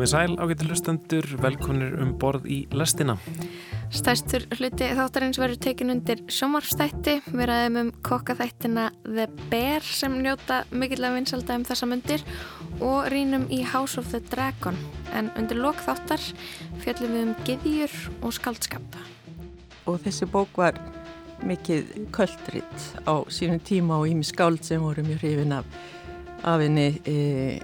Komið sæl ágættu hlustendur, velkonir um borð í lestina. Stærstur hluti þáttarins verður tekin undir sjómarfstætti. Við ræðum um kokkaþættina The Bear sem njóta mikill að vinsalda um þessa myndir og rínum í House of the Dragon. En undir lok þáttar fjallum við um giðjur og skaldskap. Og þessi bók var mikið köldritt á sínum tíma og ími skáld sem voru mjög hrifin af af henni e,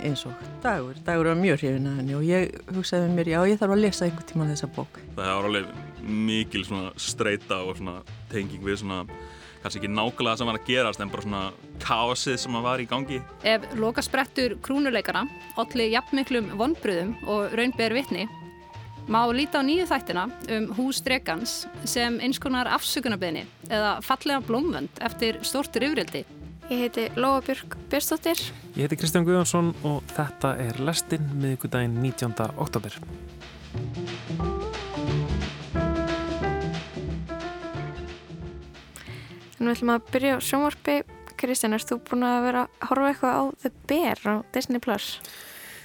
eins og dagur. Dagur var mjög hrifin af henni og ég hugsaði mér, já ég þarf að lesa einhvern tíma þessa bók. Það var alveg mikil svona streyta og svona tenging við svona kannski ekki nákvæmlega það sem var að gerast en bara svona káasið sem var í gangi. Ef lokasprettur krúnuleikana allir jafnmiklum vonbröðum og raunber vitni má líta á nýju þættina um hús dregans sem eins konar afsökunarbeginni eða fallega blómvönd eftir stórtur yfirildi Ég heiti Lóa Björk Björnstóttir. Ég heiti Kristján Guðjónsson og þetta er Lestinn miðugudaginn 19. oktober. En við ætlum að byrja á sjónvarpi. Kristján, erst þú búin að vera að horfa eitthvað á The Bear á Disney+. Plus?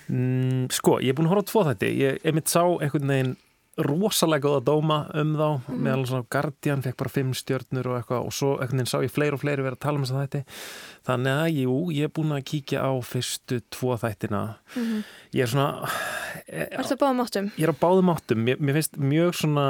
Mm, sko, ég er búin að horfa á tvo. Ég, ég mitt sá einhvern veginn rosalega góða dóma um þá mm. meðal svona Guardian fekk bara fimm stjörnur og eitthvað og svo veginn sá ég fleiri og fleiri verið að tala um þess að þetta þannig að jú, ég er búin að kíkja á fyrstu tvo þættina mm -hmm. ég er svona Er það báðum áttum? Ég er á báðum áttum, mér, mér finnst mjög svona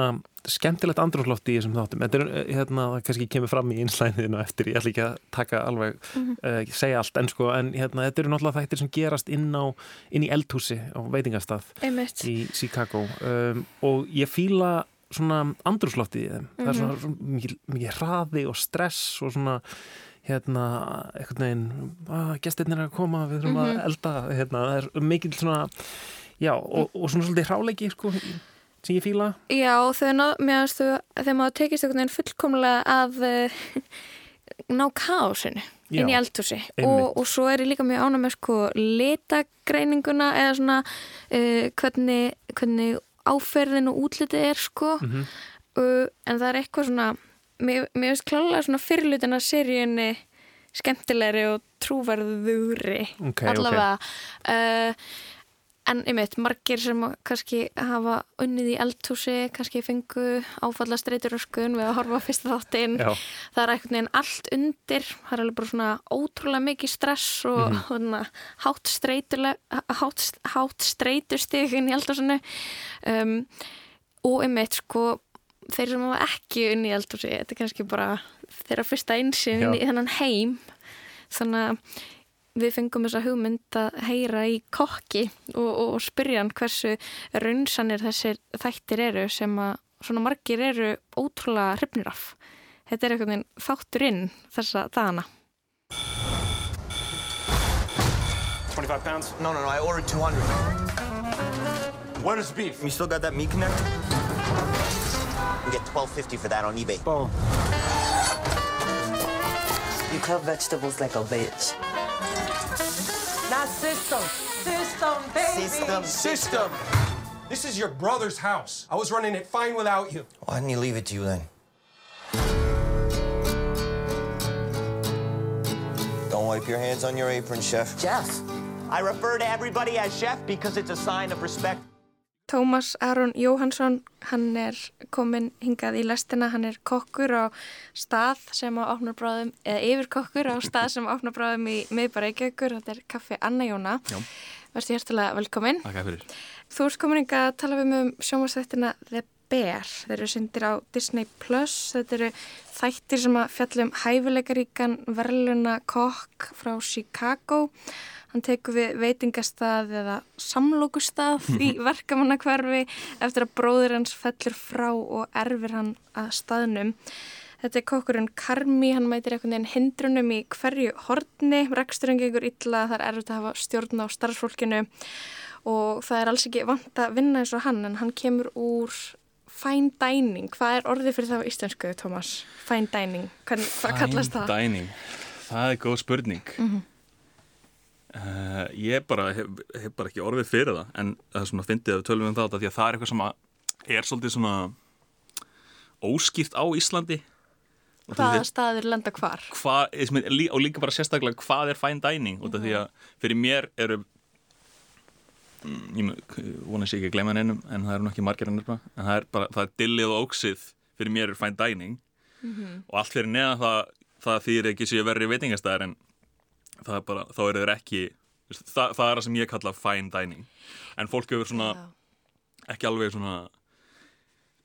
skemmtilegt andrúrslótt í þessum þáttum þetta er eh, hérna, það kannski kemur fram í einslæniðinu eftir, ég ætla ekki að taka alveg mm -hmm. uh, segja allt, en sko en hérna, þetta eru náttúrulega þættir sem gerast inn á inn í eldhúsi á veitingastað Einmitt. í Chicago um, og ég fýla svona andrúrslótt í þeim, mm -hmm. það er svona, svona mikið, mikið hraði og stress og svona hérna, eitthvað neginn að gestirnir er að koma, við þurfum mm -hmm. að mhm. elda hérna, það er mikið svona já, og, og svona svolítið hráleiki, sko sem ég fýla Já, þegar maður tekist einhvern veginn fullkomlega að uh, ná kásun inn í eldhúsi. og, og svo er ég líka mjög ánum með sko litagreininguna eða svona uh, hvernig, hvernig áferðin og útlitið er sko. Mm -hmm. uh, en það er eitthvað svona mér finnst klálega svona fyrirlutin að seríunni skemmtilegri og trúvarðuri okay, allavega. Okay. En einmitt, margir sem kannski hafa unnið í eldhúsi, kannski fengu áfalla streyturöskun við að horfa fyrsta þáttinn. Það er eitthvað nefn allt undir, það er alveg bara svona ótrúlega mikið stress og mm -hmm. hátt, hátt streytustíkin í eldhúsinu. Um, og einmitt, sko, þeir sem hafa ekki unnið í eldhúsi, þetta er kannski bara þeirra fyrsta einsinn í þennan heim. Þannig að við fengum þessa hugmynd að heyra í kokki og, og spyrja hann hversu raunsanir þessir þættir eru sem að svona margir eru ótrúlega hrifnir af. Þetta er einhvern veginn þátturinn þessa dagana. 25 pounds? No, no, no, I ordered 200. Where's the beef? You still got that meat connect? You get 12.50 for that on eBay. Boom. You cut vegetables like a bitch. Not system. System, baby. System. System. This is your brother's house. I was running it fine without you. Why didn't he leave it to you then? Don't wipe your hands on your apron, chef. Jeff. I refer to everybody as chef because it's a sign of respect. Tómas Aron Jóhansson, hann er komin hingað í lestina, hann er kokkur á stað sem á áfnarbráðum, eða yfirkokkur á stað sem á áfnarbráðum í miðbareikjökur, þetta er kaffi Anna Jóna. Verðstu hjertilega velkomin. Takk fyrir. Þú erst komin hingað að tala við um sjónvarsþættina The Bear. Þeir eru syndir á Disney Plus, þetta eru þættir sem að fjallum hæfileikaríkan verðluna kokk frá Chicago og Hann tekur við veitingastað eða samlókustað í verkamannakverfi eftir að bróður hans fellur frá og erfir hann að staðnum. Þetta er kokkurinn Karmi, hann mætir einhvern veginn hindrunum í hverju hortni, reksturinn gengur illa, það er erfitt að hafa stjórn á starfsfólkinu og það er alls ekki vant að vinna eins og hann en hann kemur úr fine dining. Hvað er orðið fyrir það á íslensku, Tómas? Fine dining, hvað, hvað kallast það? Fine dining, það er góð spurning. Mm -hmm. Uh, ég bara hef, hef bara ekki orðið fyrir það en það er svona fyndið að við tölum um það því að það er eitthvað sem er svolítið svona óskýrt á Íslandi Hvaða staðir lenda hvar? Hva, og líka bara sérstaklega hvað er fine dining mm -hmm. því að fyrir mér eru mm, ég vona sér ekki að glemja neinum en það eru nokkið margir ennur en það er bara, það er dillið og óksið fyrir mér er fine dining mm -hmm. og allt fyrir neða það, það þýr ekki sér verri veitingastæðar en það er bara, þá eru þeir ekki það, það er það sem ég kalla fine dining. En fólk hefur svona Já. ekki alveg svona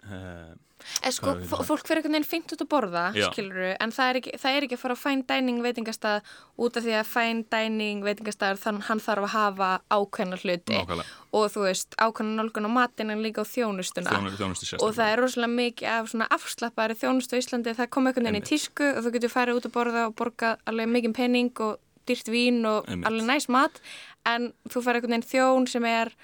uh, En sko, fólk fyrir einhvern veginn fint út að borða, skiluru, en það er, ekki, það er ekki að fara á fine dining veitingastað út af því að fine dining veitingastað þannig hann þarf að hafa ákveðna hluti. Nákvæmlega. og þú veist, ákveðna nálgun á matin en líka á þjónustuna. Þjónu, þjónustu og það er rosalega mikið af svona afslappari þjónustu á Íslandi, það kom einhvern veginn í tísku og þú getur farið út að borða og borga alveg mikið penning og dýrt vín og Einmitt. alveg næst mat en þú farið einhvern veginn þjón sem er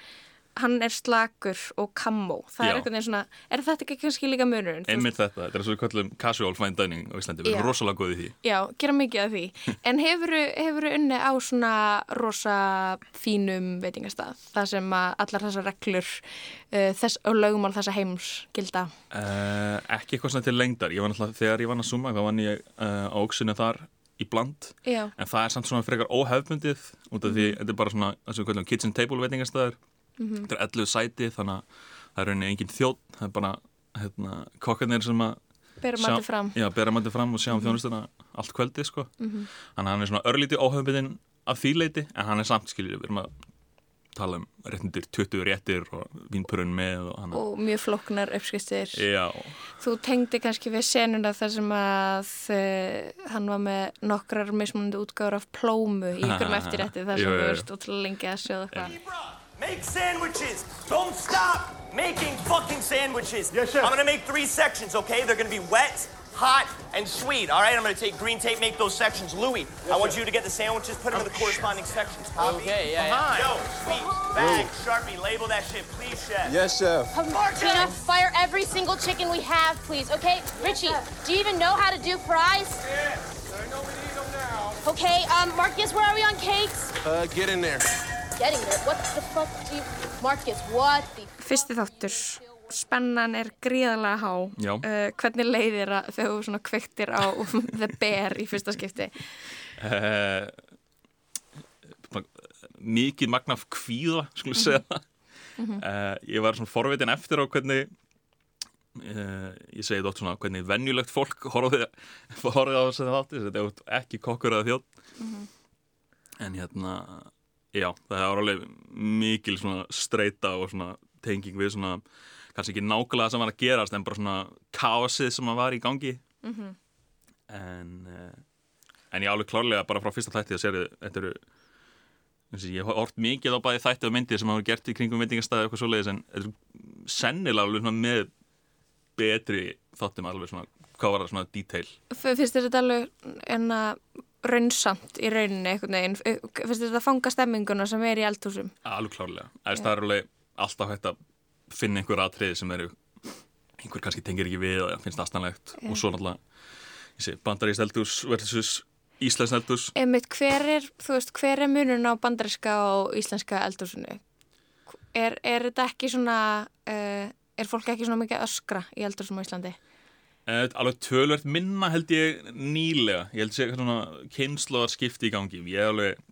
hann er slakur og kammo það Já. er eitthvað svona, er þetta ekki kannski líka munurinn? Einmitt þetta, þetta er svo kallum casual fine dining á Íslandi, við erum rosalega góðið því Já, gera mikið af því, en hefur unni á svona rosa fínum veitingastað það sem allar þessar reglur uh, þess, og lögumál þessa heims gilda? Uh, ekki eitthvað svona til lengdar, ég var náttúrulega þegar ég var að suma, þá vann ég uh, á óksinu þar í bland, Já. en það er samt svona frekar óhefbundið, út af því mm. þetta er bara svona, kallum kitchen table veitingastæður mm -hmm. þetta er 11 sæti þannig að það er rauninni engin þjótt það er bara hérna, kokkarnir sem að bera mæti fram, fram og sjá um mm -hmm. þjónustuna allt kvöldi sko. mm -hmm. þannig að hann er svona örlíti óhauðbyrðin af því leiti en hann er samt skiljið við erum að tala um réttindir 20 réttir og vínpurun með og, og mjög floknar uppskristir já. Þú tengdi kannski við senuna þar sem að uh, hann var með nokkrar mismunandi útgáður af plómu í ykkurum eftirrétti þar sem þú veist útrúlega lengi að sjóða eitthvað Make sandwiches. Don't stop making fucking sandwiches. Yes. I'm gonna make three sections, okay? They're gonna be wet, hot, and sweet. All right, I'm gonna take green tape, make those sections. Louis, yes, I want you to get the sandwiches, put them in the corresponding sections. Copy? Okay, yeah, yeah. Yo, sweet, bag, Sharpie, label that shit, please, chef. Yes, chef. Um, Tina, fire every single chicken we have, please, okay? Richie, do you even know how to do fries? Yes, I know we need them now. Okay, um, Marcus, where are we on cakes? Uh, get in there. getting there. What the fuck do you... Marcus, what the... Fyrsti þáttur, spennan er gríðarlega há. Uh, hvernig leiðir það þegar þú svona kvektir á The Bear í fyrsta skipti? Uh, mikið magnaf kvíða, skulle ég segja það. Mm -hmm. uh, ég var svona forvitin eftir á hvernig ég segi þetta svona hvernig vennjulegt fólk horfið á þess að þátti þetta er ekki kokkur eða þjótt mm -hmm. en hérna Já, það er alveg mikil svona streyta og svona tenging við svona, kannski ekki nákvæmlega það sem var að gerast en bara svona káasið sem var í gangi mm -hmm. en uh, en ég alveg klárlega bara frá fyrsta þætti að sér þetta eru ég har orðt mikið á bæði þætti og myndið sem hafa gert í kringum myndingastæði og eitthvað svoleiðis en þetta er sennilega alveg svona með betri þáttum alveg svona, hvað var það svona detail Fyrst er þetta alveg en að raunsamt í rauninni einhvern veginn, finnst þetta að fanga stemminguna sem er í eldhúsum? Alveg klárlega, það er alveg alltaf hægt að finna einhver aðtriði sem eru einhver kannski tengir ekki við og finnst aðstæðanlegt og svo náttúrulega bandarísk eldhús versus íslensk eldhús. Einmitt, hver er, veist, hver er munun á bandaríska og íslenska eldhúsinu? Er, er þetta ekki svona uh, er fólk ekki svona mikið öskra í eldhúsum á Íslandi? Uh, alveg tölvert minna held ég nýlega, ég held segja svona kynnslóðar skipti í gangi, ég er alveg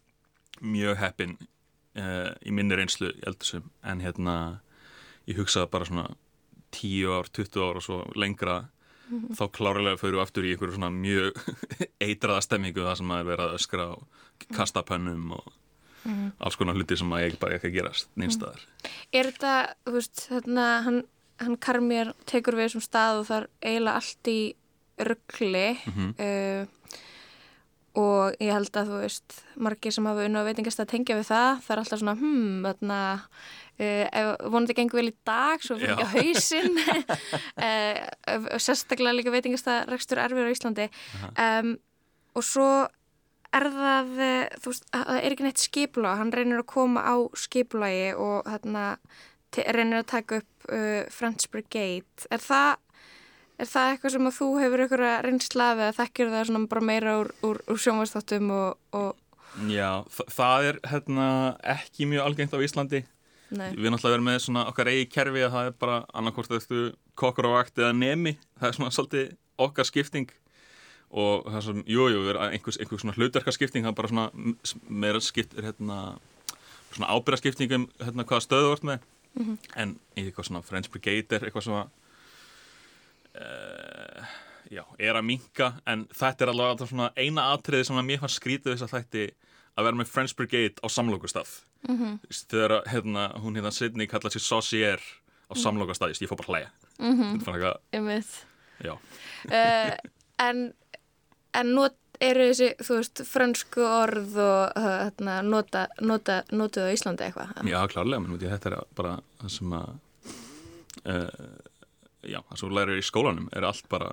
mjög heppin uh, í minni reynslu eldursum en hérna ég hugsaði bara svona 10 ár, 20 ár og svo lengra mm -hmm. þá klárlega fyrir við aftur í einhverju svona mjög eitraða stemmingu það sem að er verið að öskra og kasta pönnum og mm -hmm. alls konar hluti sem að ég bara ekki að gerast nýnstaðar. Mm. Er þetta, þú veist, þarna hann hann Karmér tekur við þessum stað og það er eiginlega allt í ruggli mm -hmm. uh, og ég held að þú veist margir sem hafa unna á veitingast að tengja við það það er alltaf svona hmm þarna, uh, vonandi gengur vel í dag svo fyrir ekki á hausin uh, sérstaklega líka veitingast að rekstur erfir á Íslandi. Um, og svo er það þú veist, það er ekki neitt skipula hann reynir að koma á skipulagi og þarna reynir að taka upp uh, French Brigade. Er það, er það eitthvað sem að þú hefur eitthvað reynslað eða þekkir það svona bara meira úr, úr, úr sjónvastáttum og, og... Já, það er hérna, ekki mjög algengt á Íslandi Nei. við náttúrulega verðum með svona okkar eigi kerfi að það er bara annarkort eftir kokkur á vakt eða nemi, það er svona svolítið okkar skipting og það er svona, jújú, jú, einhvers, einhvers svona hlutverkarskipting það er bara svona meira skiptir hérna svona ábyrðaskiptingum hérna, hvaða stöðu vart með Mhm. en í eitthvað svona French Brigade er eitthvað svona uh, já, er að minka en þetta er alveg alltaf svona eina atriði sem að mér fannst skrítið þess að þætti að vera með French Brigade á samlokustaf Mhm. þegar hérna, hún hérna Sidney kallaði sér Saucier á Mhm. samlokustaf ég fór bara hlæja Mhm. Þetta var eitthvað, Einmitt. já uh, en, en not, eru þessi, þú veist, frönsku orð og uh, hérna, nota, nota, notuðu á Íslandi eitthvað? Já, klárlega, menn í þetta er bara það sem að uh, já, það sem þú lærir í skólanum er allt bara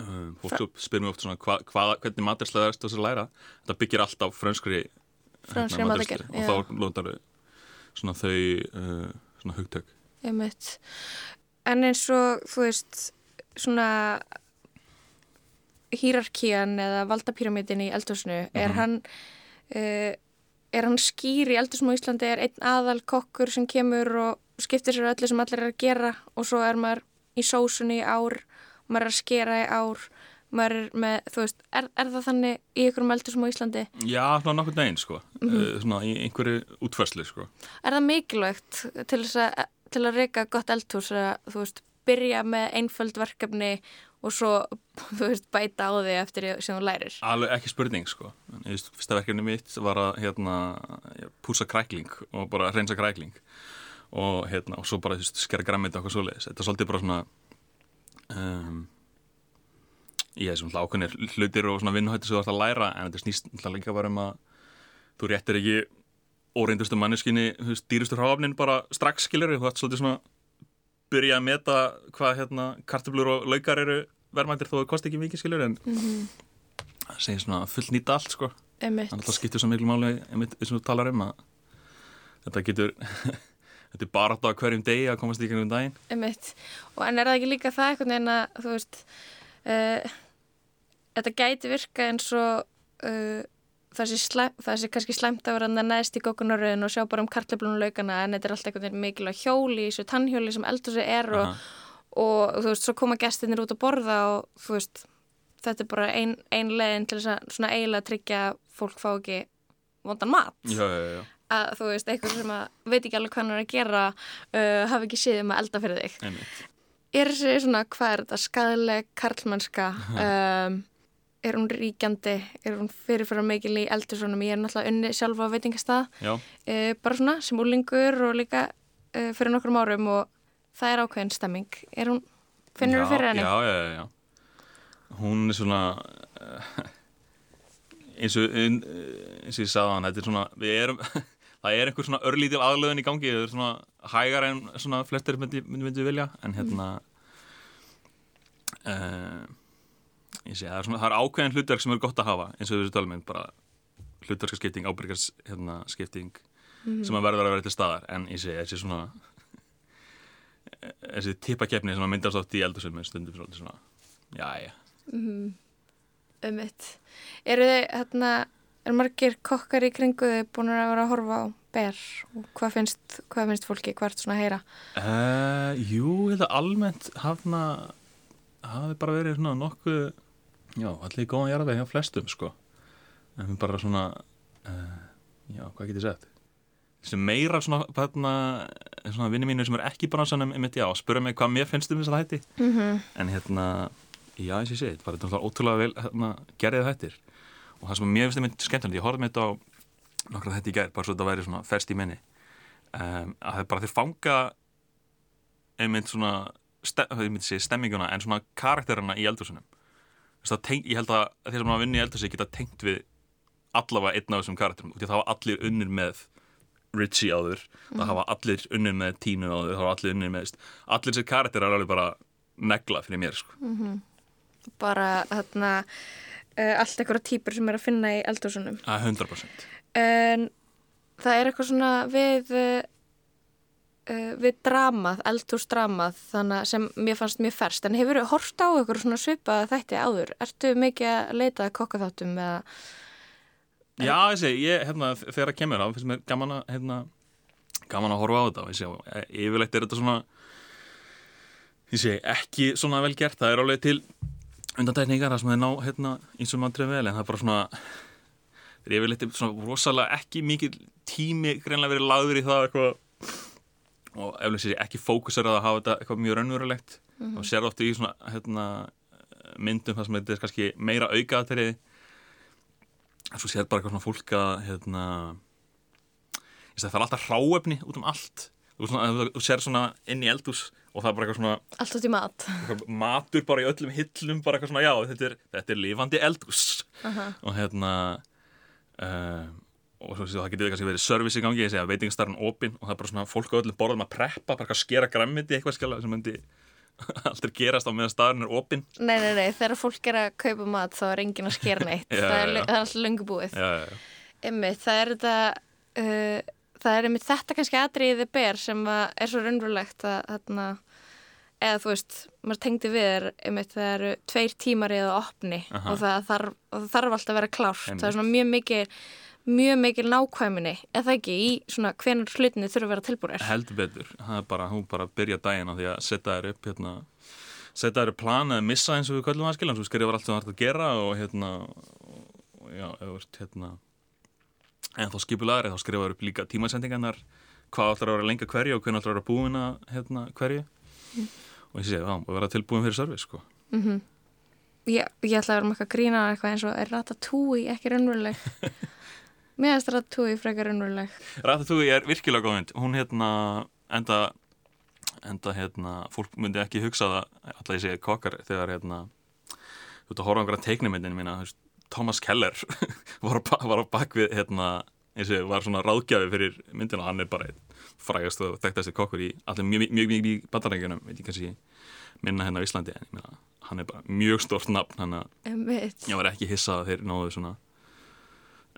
uh, fólk spyrir mig oft svona hva, hva, hvernig maturslega er þetta að læra þetta byggir allt á frönskri Frönskri matargerð, og já. þá lótar svona þau uh, svona hugtök. En eins og, þú veist, svona hýrarkían eða valdapyramidin í eldhúsinu, er Mhm. hann uh, er hann skýr í eldhúsum á Íslandi, er einn aðal kokkur sem kemur og skiptir sér öllu sem allir er að gera og svo er maður í sósunni í ár, maður er að skera í ár maður er með, þú veist, er, er það þannig í ykkurum eldhúsum á Íslandi? Já, svona nokkur neginn, sko Mhm. uh, svona í einhverju útfærslu, sko Er það mikilvægt til, þess að, til að reyka gott eldhús að þú veist, byrja með einföld verkefni og svo þú veist, bæta á því eftir sem þú lærir? Alveg ekki spurning, sko ég veist, fyrsta verkefni mitt var að hérna, púsa krækling og bara reynsa krækling og hérna, og svo bara, þú veist, skera grammit og eitthvað svoleiðis, þetta er svolítið bara svona um, ég er svona ákveðnir hlutir og svona vinnuhættir sem þú ert að læra en þetta snýst alltaf líka bara um að þú réttir ekki óreindustu manneskinni, þú veist, dýrustu hráfnin bara strax skilir, þú ætti svolítið svona byrja að meta hvað hérna kartöflur og laukar eru verðmættir þó það kosti ekki mikið skilir en Mhm. það segir svona full nýta allt sko. Þannig að það skiptir svo miklu máli eins og þú talar um að þetta getur þetta er bara þetta hverjum degi að komast í hverjum daginn. Einmitt. Og en er það ekki líka það einhvern veginn að, þú veist, uh, þetta gæti virka eins og uh, það sé, slæm, það sé kannski slæmt að vera neðst í gókunaröðin og sjá bara um kartleflunum laukana en þetta er alltaf einhvern veginn mikilvæg hjóli þessu tannhjóli sem eldur sig er og, og þú veist, svo koma gestinir út að borða og þú veist, þetta er bara ein, ein leiðin til þess að svona eiginlega tryggja fólk fá ekki vondan mat. Já, já, já, að þú veist, eitthvað sem að veit ekki alveg hvað hann er að gera uh, hafi ekki séð um að elda fyrir þig. Einmitt. Er þessi svona, hvað er þetta, skadaleg karlmannska um, er hún ríkjandi, er hún fyrirfæra mikil í eldursunum, ég er náttúrulega unni sjálfa á veitingastað, uh, bara svona sem úlingur og líka uh, fyrir nokkrum árum og það er ákveðin stemming. Er hún, finnur þú fyrir henni? Já, já, já, já. Hún er svona uh, eins og ein, eins og ég sagði hann, þetta er svona við erum, það er einhver svona örlítil aðlöðin í gangi, það er svona hægar en svona flestir myndi, myndi, myndi vilja en hérna uh, ég sé, það er svona það er ákveðin hlutverk sem er gott að hafa eins og þessu tölminn, bara hlutverkaskipting, ábyrgars hérna, skipting Mhm. sem að verður að vera til staðar en ég sé, þessi svona þessi tippakefni sem að myndast átt í eldursum stundum svolítið svona, já, já Mm um mitt eru þið, hérna er margir kokkar í kringu þið búin að vera að horfa á ber? Og hvað finnst, hvað finnst fólki? Hvert svona að heyra? Uh, jú, ég held að almennt hafna hafi bara verið svona nokkuð já, allir góðan jarðveg hjá flestum sko. En bara svona uh, já, hvað get ég sagt? Sem meira svona, þarna, svona vinni mínu sem er ekki svona einmitt já, spura mig hvað mér finnst um þess að hætti Mhm. en hérna, já, ég sé sé þetta var þetta ótrúlega vel hérna, gerðið þættir og það sem mér finnst einmitt skemmtilegt ég horfði þetta á nokkra þetta í gær bara svo þetta væri svona ferst í minni um, að það er bara þeir fanga einmitt svona ég myndi segja stemminguna en svona karakterina í eldursunum ég held að þeir sem hafa vinni í eldursi geta tengt við allavega einn af þessum karakterum og það hafa allir unnir með Richie áður, það Mhm. hafa allir unnir með Tínu áður, það hafa allir unnir með allir þessi karakterar er alveg bara negla fyrir mér sko. Mhm. bara þarna uh, allt einhverja típur sem er að finna í eldhúsunum. Að 100% en það er eitthvað svona við uh, við dramað, eldhúsdramað þannig að sem mér fannst mjög ferst en hefur þú hort á ykkur svona svipaða þætti áður? Ertu mikið að leita að kokkaþáttum eða? Já, ég segi, ég, hérna, þegar það kemur á finnst mér gaman að, hérna, gaman að horfa á þetta. Ég segi, e- yfirleitt er þetta svona ég segi, ekki svona vel gert, það er alveg til undantekningar það sem þeir ná, hérna, eins og maður trefum vel, en það er bara svona þeir yfirleitt er svona rosalega ekki mikið tími greinlega verið lagður í það eitthvað og eflug sér ekki fókusar að hafa þetta eitthvað mjög raunverulegt mm -hmm. og sér ofta í svona hérna, myndum það sem þetta er kannski meira aukaðatriði og svo sér bara eitthvað svona fólk að hérna, það er alltaf hráefni út um allt þú sér svona inn í eldús og það er bara eitthvað svona Alltaf til mat. Matur bara í öllum hillum bara eitthvað svona já þetta er, þetta er lifandi eldús uh -huh. og hérna uh, og svo, það getur kannski verið service í gangi ég segja veitingastarinn opinn og það er bara svona fólk á öllum borðum að preppa, bara að skera grammiti eitthvað skjala sem myndi aldrei gerast á meðan staðurinn er opinn. Nei, nei, nei, þegar fólk er að kaupa mat þá er engin að skera neitt. Já, það, er, já, já. það er alltaf löngu búið. Já, Einmitt, það er þetta uh, það er einmitt þetta kannski atriðið ber sem er svo raunverulegt að þarna eða þú veist, maður tengdi við er einmitt það eru tveir tímar eða opni Aha. og það þarf, þarf alltaf að vera klárt Einmitt. það er svona mjög mikil mjög mikil nákvæminni, eða ekki í svona hvenar hlutinni þurfa að vera tilbúinir heldur betur, það er bara, hún bara byrja daginn á því að setja þér upp hérna, setja þér upp plan eða missa eins og við kallum það skilja, þú skrifar allt sem það er að gera og hérna og, já, eða hérna en þá skipulaðri, þá skrifar upp líka tímasendingarnar hvað ætlar að vera lenga hverju og hvernig að vera búin að hérna, hverju Mm. og ég sé, já, og vera tilbúin fyrir service sko. mm -hmm. ég, ég ætla að vera eitthvað grína eitthvað eins og er Ratatouille ekki raunveruleg mér finnst Ratatouille frekar raunveruleg Ratatouille er virkilega góð mynd hún hérna enda enda hérna, fólk myndi ekki hugsa það alltaf ég segi kokkar þegar hérna þú veit að horfa á einhverja teiknumyndin mína þú veist, Thomas Keller var, á var á bakvið hérna eins og var svona ráðgjafi fyrir myndina hann er bara frægast og þekktasti kokkur í allir mjög mjög mjög mjög bandarækjunum veit ég kannski minna hérna á Íslandi en ég meina hann er bara mjög stort nafn hann ég var ekki hissað að þeir náðu svona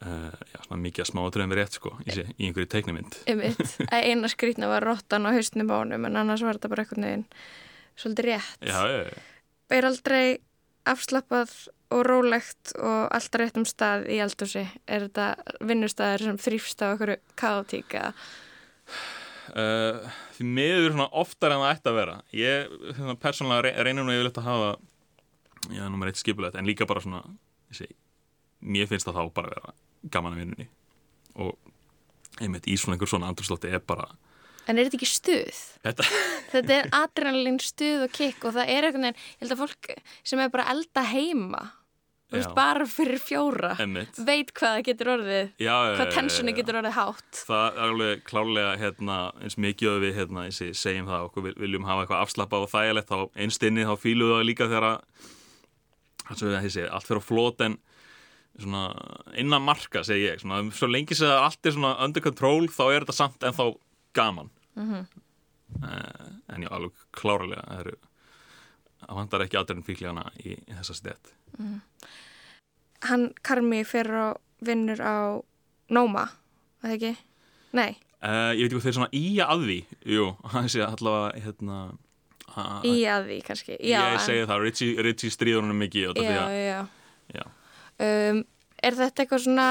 uh, já, svona mikið að smáatröðum við rétt sko í, sé- í einhverju. Að eina skrýtna var rottan á hausnum á honum en annars var þetta bara eitthvað neginn svolítið rétt já. er aldrei afslappað og rólegt og alltaf rétt um stað í eldhúsi. Er þetta vinnustæður sem þrýfst á okkur kaotíka Uh, því svona oftar en það ætti að vera. Ég svona, persónulega re- reynir nú yfirleitt að hafa já, nummer eitt skipulegt en líka bara svona segi, mér finnst það þá bara að vera gaman að vinnunni og einmitt í svona einhver svona andrúslótti er bara en er þetta ekki stuð? þetta, þetta er adrenalín stuð og kikk og það er eitthvað neginn, ég held að fólk sem er bara að elda heima veist, bara fyrir fjóra Einmitt. veit hvað það getur orðið Já, hvað já. getur orðið hátt það er alveg klárlega hérna, eins mikið við hérna, segjum það okkur vil- viljum hafa eitthvað afslappað og þægilegt þá einstinni þá fíluðu það líka þegar að að allt fyrir á flót en svona innan marka segi ég, svona, svo lengi sem allt er under control þá er þetta samt en þá gaman Mhm. uh, en já, alveg klárlega það eru það vantar ekki aðurinn fíklegana í, í þessa stett Mhm. hann Karmi fyrir á vinnur á Nóma, það ekki? Nei, uh, ég veit ekki hvað þeir svona í að því jú, hann sé allavega hérna að- í að því kannski já, ég segi það, Richie, Richie stríður honum mikið já, að- já. já. Um, er þetta eitthvað svona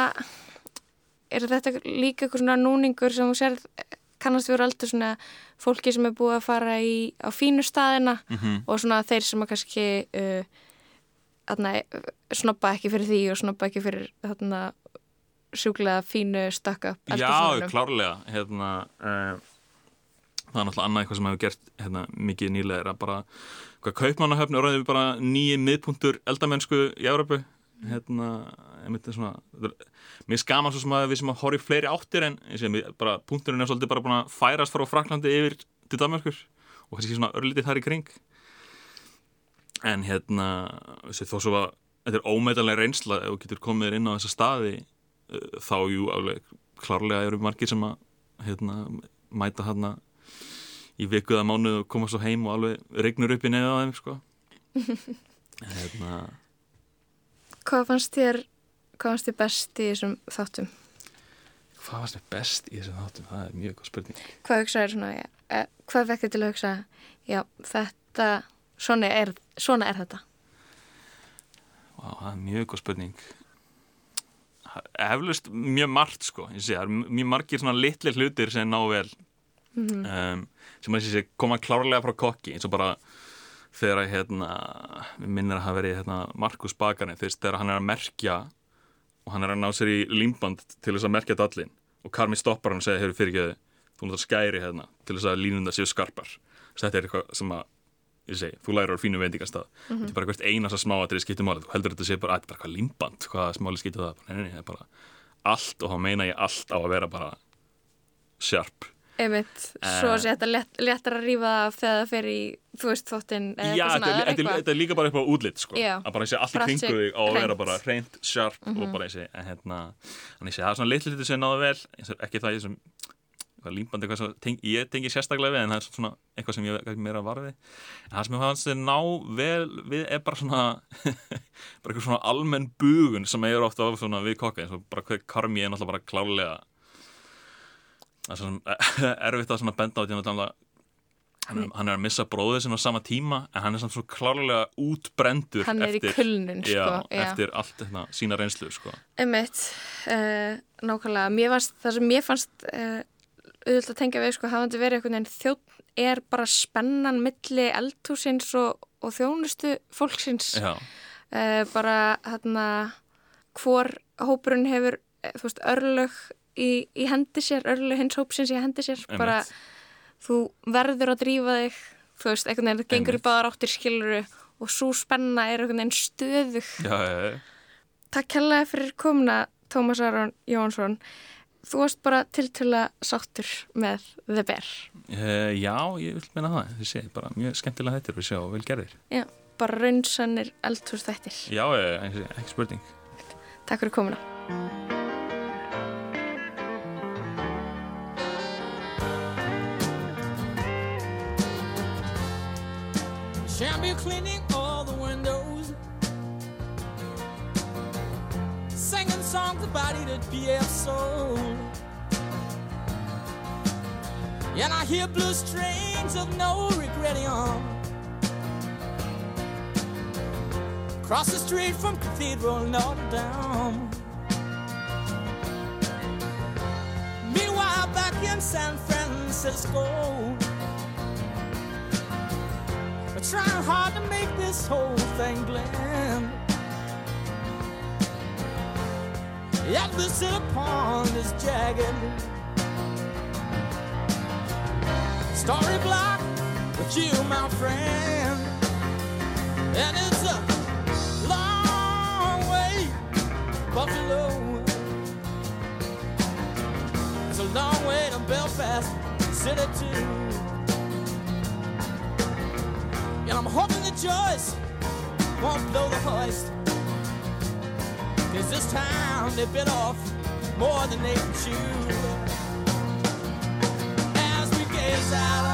er þetta líka eitthvað svona núningur sem þú sér kannast við alltaf svona fólki sem er búið að fara í, á fínu staðina Mhm. og svona þeir sem að kannski uh, atna, snoppa ekki fyrir því og snoppa ekki fyrir þarna sjúklega fínu stakka Já, klárlega hérna, uh, það er náttúrulega annað eitthvað sem hefur gert hérna, mikið nýlega er að bara hvað kaupmannahöfn er orðið bara nýji miðpunktur eldamennsku í Európu hérna, einmitt er svona mér skaman svo sem að við sem að horfa í fleiri áttir en ég punkturinn er svolítið bara búin að færast frá Fraklandi yfir til Danmarkur og kannski svona örlítið þar í kring en hérna þessi, þó svo að þetta er ómeitalega reynsla ef þú getur komið inn á þessa staði uh, þá jú alveg klárlega eru margir sem að hérna, mæta hérna í vikuða mánu og koma svo heim og alveg regnur upp í neða á þeim sko. hérna, Hvað fannst þér hvað fannst þér best í þessum þáttum? hvað varst mér best í þessum þáttum? Það er mjög góð spurning Hvað hugsaður svona, ja, eh, hvað vekk þér til að hugsa já, þetta svona er, svona er þetta Vá, það er mjög góð spurning Eflust mjög margt sko ég sé, það er mjög margir svona litli hlutir sem ná vel Mhm. um, sem að sé koma klárlega frá kokki eins og bara þegar að hérna, minnir að hafa verið hérna, Markus Bakari, þegar hann er að merkja og hann er að ná sér í límband til þess að merkja dallin og Karmi stoppar hann og segir, hefur fyrir ekki þú náttúrulega skæri hérna til þess að línundar séu skarpar. Þess, þetta er eitthvað sem að ég segi, þú lærir á fínu veitingastað. Mm -hmm. þetta er bara hvert einasta smáatrið skiptir máli. Þú heldur þetta sé bara, þetta er bara hvað limband hvað smáli skiptir það, nei, nei, nei, það er bara allt og þá meina ég allt á að vera bara sjarp Einmitt, svo sé þetta let, letar að rýfa þegar það fer í, þú veist, þóttinn Já, þetta er líka bara eitthvað útlitt sko, að bara sé allt í kringu þig á að vera bara reynd, sjarp mm -hmm. og mhm. bara sé, en hérna. Þannig sé, það er svona litlu litur sem náðu vel. Ekki það ég sem, límbandi eitthvað sem teng, ég tengi sérstaklega við, en það er svona eitthvað sem ég er meira að við en það sem ég fannst þið ná vel við er bara svona bara eitthvað svona almenn bugun sem ég er ofta á svona við kokka, eins og bara karmi er náttúrulega bara klálega erfitt að benda á því hann, hann er að missa bróðið sinna á sama tíma en hann er svona svo klárlega útbrendur hann er eftir, í kulnun sko, já, eftir allt þetta, sína reynslu sko. Emmett, uh, eh, nákvæmlega. Fannst, það sem ég fannst uh, auðvitað að tengja við sko, hafandi verið einhvern veginn þjótt er bara spennan milli eldhúsins og, og þjónustu fólksins. Uh, bara hérna hvor hópurinn hefur þú veist, örlög í, í hendi sér, örlu hins hópsins í hendi sér, Einmitt. bara þú verður að drífa þig þú veist, einhvern veginn, það gengur í báðar áttir skiluru og svo spenna er einhvern veginn stöðug. Já, já, já. Takk kærlega fyrir komuna Tómas Aron Jónsson. Þú varst bara tiltöla sáttur með The Bear. Uh, Já, ég vil meina það. Þið sé, bara mjög skemmtilega þettir við sjá og vel gerðir. Já, bara raunsannir eldhús þettir Já, ekki spurning. Takk fyrir komuna Champion cleaning all the windows. Singing songs about Edith P.F. Soul. And I hear blue strains of no regretting on Across the street from Cathedral Notre Dame. Meanwhile back in San Francisco trying hard to make this whole thing blend. Yet the city pond is jagged. Story block with you, my friend. And it's a long way, Buffalo. It's a long way to Belfast City, too. Joyce won't blow the hoist. Cause this time they bit off more than they can chew. As we gaze out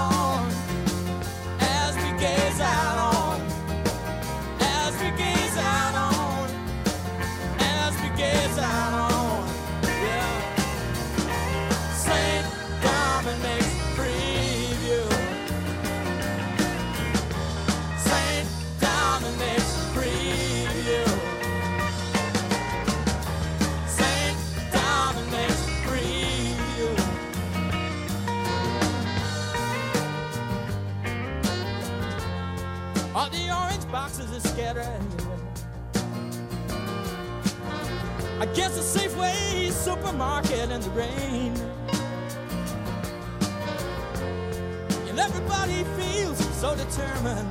I guess a Safeway supermarket in the rain. And everybody feels so determined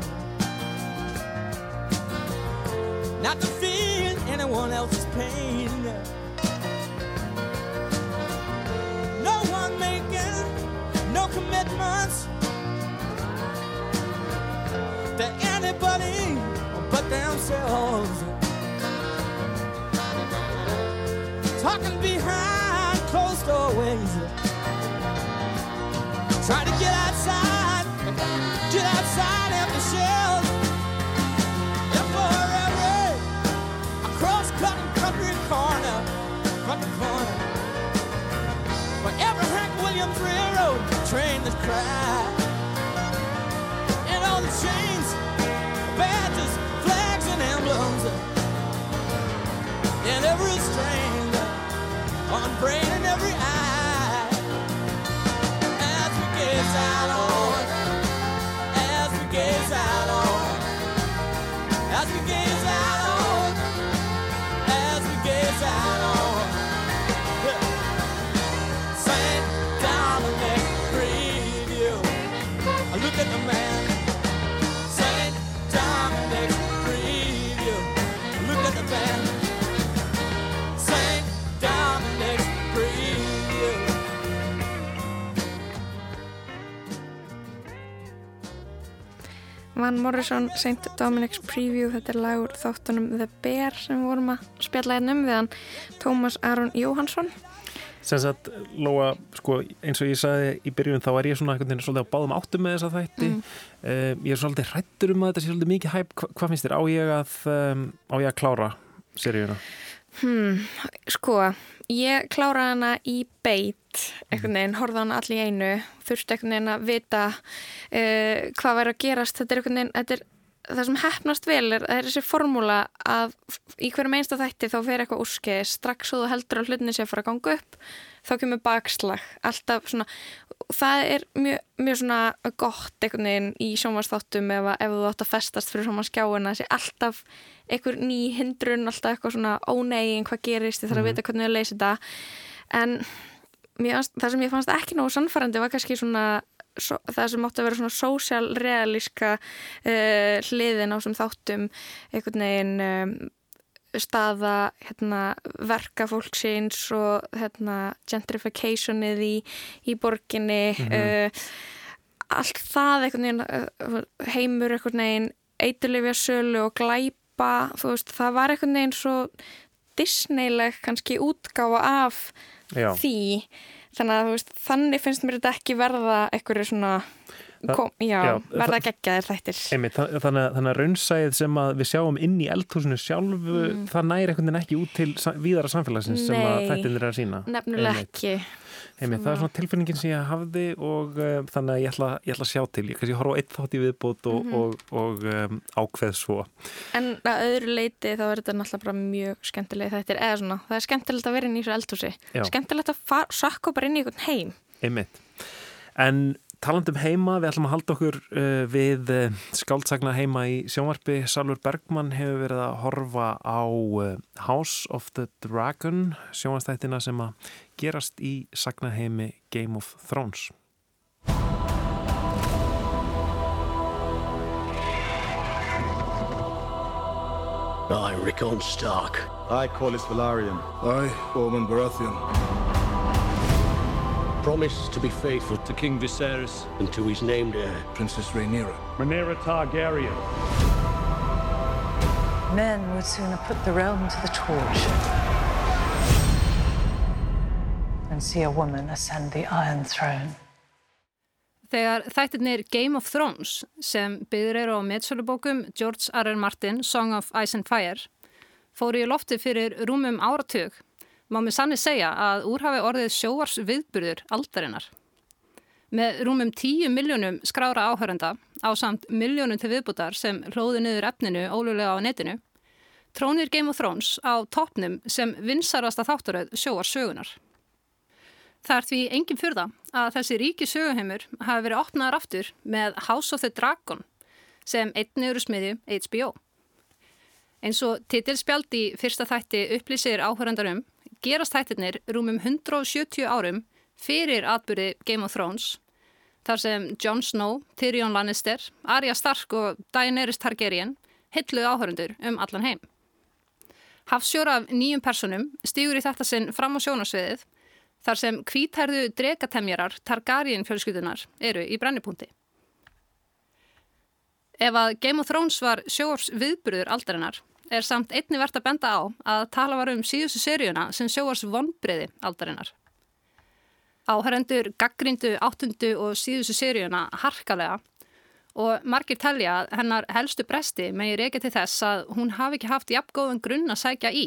not to feel anyone else's pain. No one making no commitments anybody but themselves. talking behind closed doorways. Try to get outside, get outside empty shells. And for every across cutting country corner, country corner. For every Hank Williams railroad train that cried. And all the chains, And every strain on brain and every hour. Van Morrison St. Dominic's Preview þetta er lagur þáttunum The Bear sem við vorum að spjalla hérna um við hann Tómas Aron Jóhansson sem sagt, Lóa, sko, eins og ég sagði í byrjun, þá er ég svona veginn svolítið á báðum áttum með þessa þætti mm. uh, ég er svolítið hrættur um að þetta sé svolítið mikið hæp, Hva, hvað finnst þér, á ég að um, á ég að klára seríuna? Hmm, sko ég klára hana í beit einhvern veginn, horða hana allir í einu þurfti einhvern veginn að vita uh, hvað væri að gerast, þetta er einhvern veginn þetta er það sem hefnast vel er, er þessi formúla að í hverjum einsta þætti þá fer eitthvað úrskeið strax og þú heldur að hlutinni sé að fara að ganga upp þá kemur bakslag alltaf svona, það er mjög, mjög svona gott einhvern veginn í sjónvarsþáttum ef, ef þú átt að festast fyrir svona skjáina þessi alltaf einhver ný hindrun alltaf eitthvað svona ónegin hvað gerist ég þarf að mhm. vita hvernig ég leysi þetta en mér, það sem ég fannst ekki nógu sannfærandi var kannski svona so, það sem átti að vera svona sósjálrealíska uh, hliðin á sem þáttum einhvern veginn um, staða hérna, verka fólksins og hérna, gentrificationið í, í borginni mm -hmm. uh, allt það veginn heimur einhvern veginn eiturlefja sölu og glæpa veist, það var einhvern veginn svo Disneyleg kannski útgáfa af Já. því þannig að veist, þannig finnst mér þetta ekki verða eitthvað svona kom, já, já, verða geggjaðir þættir. Einmitt, þannig, þannig að raunsæðið sem að við sjáum inn í eldhúsinu sjálf mm. það næri einhvern veginn ekki út til víðara samfélagsins Nei, sem að þættin er að sína nefnilega einmitt. ekki. Heimi, það er svona tilfinningin sem ég hafði og uh, þannig að ég ætla, ég ætla að sjá til. Ég kannski horfa á eitt þátt í viðbót og, mm -hmm. og, og um, ákveð svo. En að öðru leiti þá er þetta náttúrulega mjög skemmtileg þetta er eða svona, það er skemmtilegt að vera inn í þessu eldhúsi. Skemmtilegt að sakka bara inn í einhvern heim. Einmitt. En talandum heima, við ætlum að halda okkur uh, við uh, skáldsagna heima í sjónvarpi. Salur Bergman hefur verið að horfa á uh, House of the Dragon, sjónvarstættina sem að gerast í sagnaheimi Game of Thrones. I, Rickon Stark. I, Corlys Velaryon. I, Ormond Baratheon. Promise to be faithful to King Viserys and to his named heir, Princess Rhaenyra. Rhaenyra Targaryen. Men would sooner put the realm to the torch than see a woman ascend the Iron Throne. Þegar þættirnir Game of Thrones sem byggður eru á meðsölubókum George R. R. Martin, Song of Ice and Fire, fóru í lofti fyrir rúmum áratug má með sanni segja að úrhafi orðið sjóars viðburður aldarinnar. Með rúmum 10 miljónum skrára áhörenda á samt miljónum til viðbútar sem hlóði niður efninu ólulega á netinu, trónir Game of Thrones á toppnum sem vinsarasta þátturöð sjóars sögunar. Það er því engin fyrða að þessi ríki söguheimur hafi verið opnaðar aftur með House of the Dragon sem einni eru smiðju HBO. Eins og titilspjald í fyrsta þætti upplýsir áhörandarum gerast þættirnir rúmum 170 árum fyrir atbyrði Game of Thrones þar sem Jon Snow, Tyrion Lannister, Arya Stark og Daenerys Targaryen hilluð áhörundur um allan heim. Hafsjóra af nýjum personum stýgur í þetta sinn fram á sjónasviðið þar sem kvítærðu drekatemjarar Targaryen fjölskyldunar eru í brennipunkti. Ef að Game of Thrones var sjóars viðburður aldarinnar er samt einni verðt að benda á að tala var um síðustu seríuna sem sjóars vonbreiði aldarinnar. Áhærendur gaggrindu áttundu og síðustu seríuna harkalega og margir telja að hennar helstu bresti megir ekki til þess að hún hafi ekki haft jafngóðan grunn að sækja í.